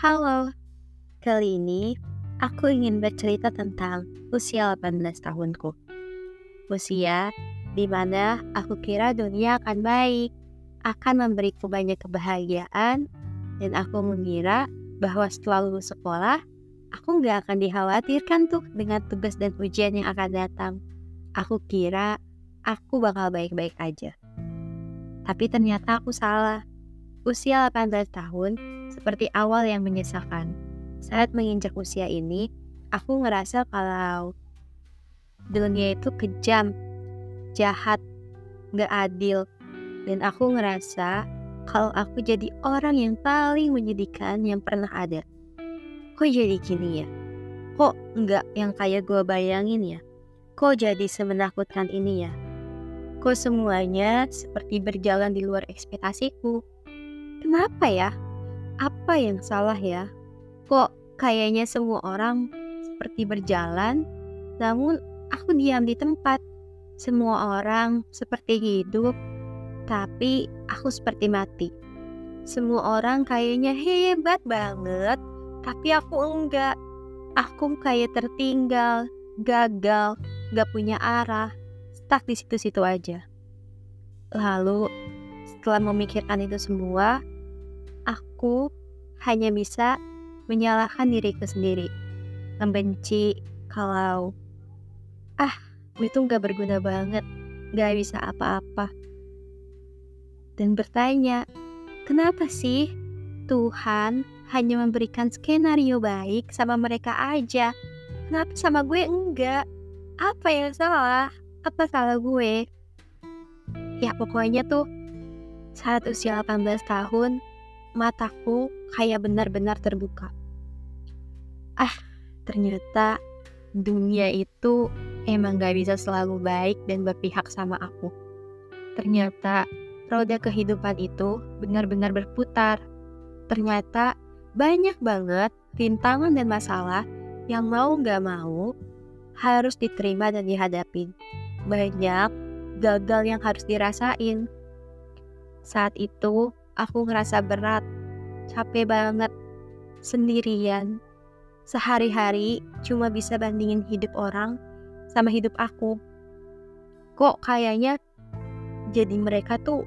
Halo, kali ini aku ingin bercerita tentang usia 18 tahunku. Usia di mana aku kira dunia akan baik, akan memberiku banyak kebahagiaan, dan aku mengira bahwa setelah lulus sekolah, aku nggak akan dikhawatirkan tuh dengan tugas dan ujian yang akan datang. Aku kira aku bakal baik-baik aja. Tapi ternyata aku salah. Usia 18 tahun seperti awal yang menyesalkan. Saat menginjak usia ini, aku ngerasa kalau dunia itu kejam, jahat, gak adil. Dan aku ngerasa kalau aku jadi orang yang paling menyedihkan yang pernah ada. Kok jadi gini ya? Kok nggak yang kayak gue bayangin ya? Kok jadi semenakutkan ini ya? Kok semuanya seperti berjalan di luar ekspektasiku? Kenapa ya? apa yang salah ya? Kok kayaknya semua orang seperti berjalan, namun aku diam di tempat. Semua orang seperti hidup, tapi aku seperti mati. Semua orang kayaknya hebat banget, tapi aku enggak. Aku kayak tertinggal, gagal, gak punya arah, stuck di situ-situ aja. Lalu, setelah memikirkan itu semua, aku hanya bisa menyalahkan diriku sendiri. Membenci kalau ah itu gak berguna banget, gak bisa apa-apa. Dan bertanya, kenapa sih Tuhan hanya memberikan skenario baik sama mereka aja? Kenapa sama gue enggak? Apa yang salah? Apa salah gue? Ya pokoknya tuh saat usia 18 tahun mataku kayak benar-benar terbuka. Ah, ternyata dunia itu emang gak bisa selalu baik dan berpihak sama aku. Ternyata roda kehidupan itu benar-benar berputar. Ternyata banyak banget rintangan dan masalah yang mau gak mau harus diterima dan dihadapin. Banyak gagal yang harus dirasain. Saat itu aku ngerasa berat, capek banget, sendirian. Sehari-hari cuma bisa bandingin hidup orang sama hidup aku. Kok kayaknya jadi mereka tuh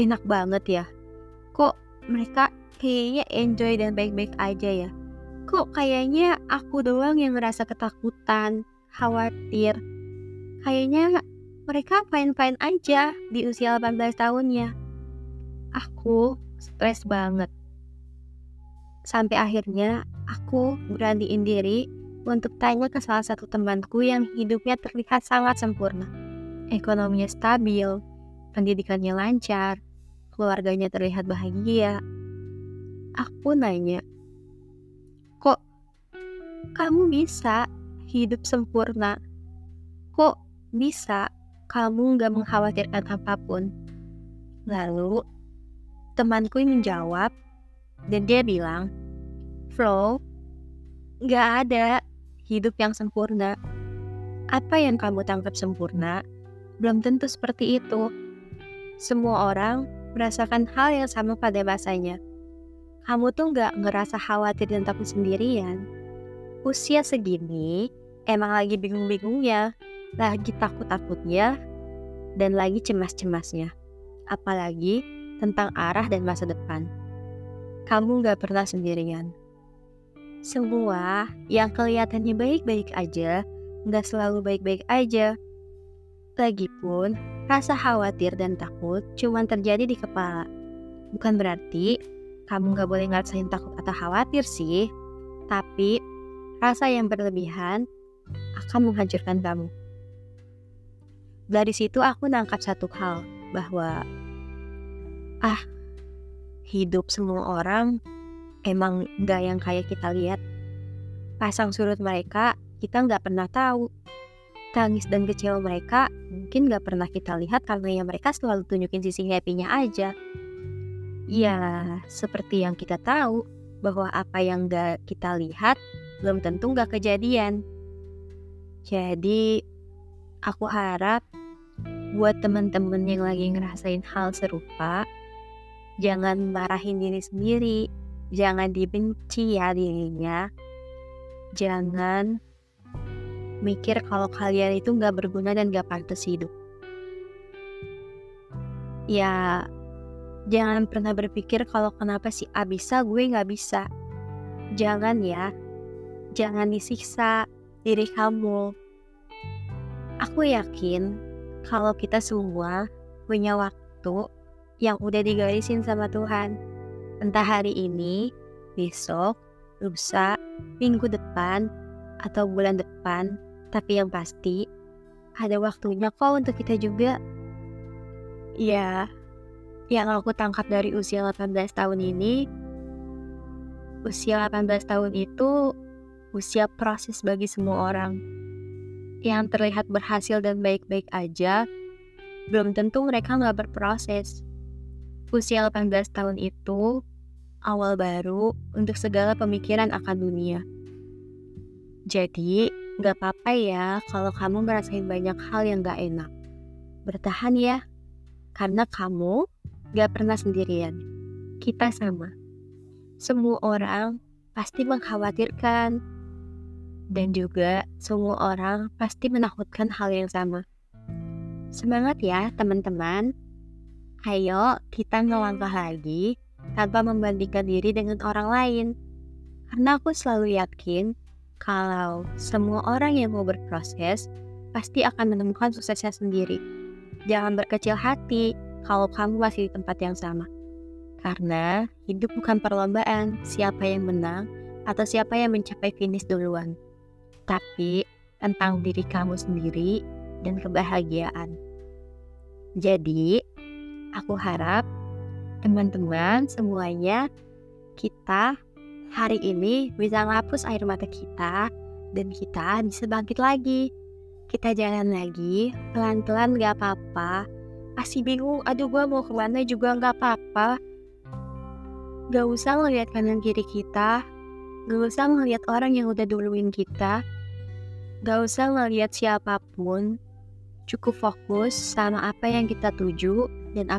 enak banget ya? Kok mereka kayaknya enjoy dan baik-baik aja ya? Kok kayaknya aku doang yang ngerasa ketakutan, khawatir. Kayaknya mereka fine-fine aja di usia 18 tahunnya aku stres banget. Sampai akhirnya aku beraniin diri untuk tanya ke salah satu temanku yang hidupnya terlihat sangat sempurna. Ekonominya stabil, pendidikannya lancar, keluarganya terlihat bahagia. Aku nanya, kok kamu bisa hidup sempurna? Kok bisa kamu gak mengkhawatirkan apa pun? Lalu temanku menjawab dan dia bilang, Flo, gak ada hidup yang sempurna. Apa yang kamu tangkap sempurna, belum tentu seperti itu. Semua orang merasakan hal yang sama pada masanya. Kamu tuh gak ngerasa khawatir dan takut sendirian. Usia segini, emang lagi bingung-bingungnya, lagi takut-takutnya, dan lagi cemas-cemasnya. Apalagi tentang arah dan masa depan. Kamu gak pernah sendirian. Semua yang kelihatannya baik-baik aja, gak selalu baik-baik aja. Lagipun, rasa khawatir dan takut cuma terjadi di kepala. Bukan berarti kamu gak boleh ngerasain takut atau khawatir sih, tapi rasa yang berlebihan akan menghancurkan kamu. Dari situ aku nangkap satu hal, bahwa ah hidup semua orang emang gak yang kayak kita lihat. Pasang surut mereka kita nggak pernah tahu. Tangis dan kecewa mereka mungkin nggak pernah kita lihat karena ya mereka selalu tunjukin sisi happy-nya aja. Ya, seperti yang kita tahu bahwa apa yang gak kita lihat belum tentu gak kejadian. Jadi, aku harap buat teman-teman yang lagi ngerasain hal serupa, jangan marahin diri sendiri, jangan dibenci ya dirinya. Jangan mikir kalau kalian itu nggak berguna dan nggak pantas hidup. Ya, jangan pernah berpikir kalau kenapa si A bisa, gue nggak bisa. Jangan ya, jangan disiksa diri kamu. Aku yakin kalau kita semua punya waktu yang udah digarisin sama Tuhan. Entah hari ini, besok, lusa, minggu depan, atau bulan depan, tapi yang pasti ada waktunya kok untuk kita juga. Ya, yang aku tangkap dari usia 18 tahun ini, usia 18 tahun itu usia proses bagi semua orang. Yang terlihat berhasil dan baik-baik aja, belum tentu mereka nggak berproses. Usia 18 tahun itu awal baru untuk segala pemikiran akan dunia. Jadi, nggak apa-apa ya kalau kamu ngerasain banyak hal yang nggak enak. Bertahan ya, karena kamu nggak pernah sendirian. Kita sama. Semua orang pasti mengkhawatirkan, dan juga semua orang pasti menakutkan hal yang sama. Semangat ya teman-teman. Ayo kita ngelangkah lagi tanpa membandingkan diri dengan orang lain. Karena aku selalu yakin kalau semua orang yang mau berproses pasti akan menemukan suksesnya sendiri. Jangan berkecil hati kalau kamu masih di tempat yang sama. Karena hidup bukan perlombaan siapa yang menang atau siapa yang mencapai finish duluan. Tapi tentang diri kamu sendiri dan kebahagiaan. Jadi, aku harap teman-teman semuanya kita hari ini bisa ngapus air mata kita dan kita bisa bangkit lagi. Kita jalan lagi, pelan-pelan gak apa-apa. Masih bingung, aduh gue mau ke mana juga gak apa-apa. Gak usah ngeliat kanan kiri kita, gak usah ngeliat orang yang udah duluin kita, gak usah ngeliat siapa pun, cukup fokus sama apa yang kita tuju dan apa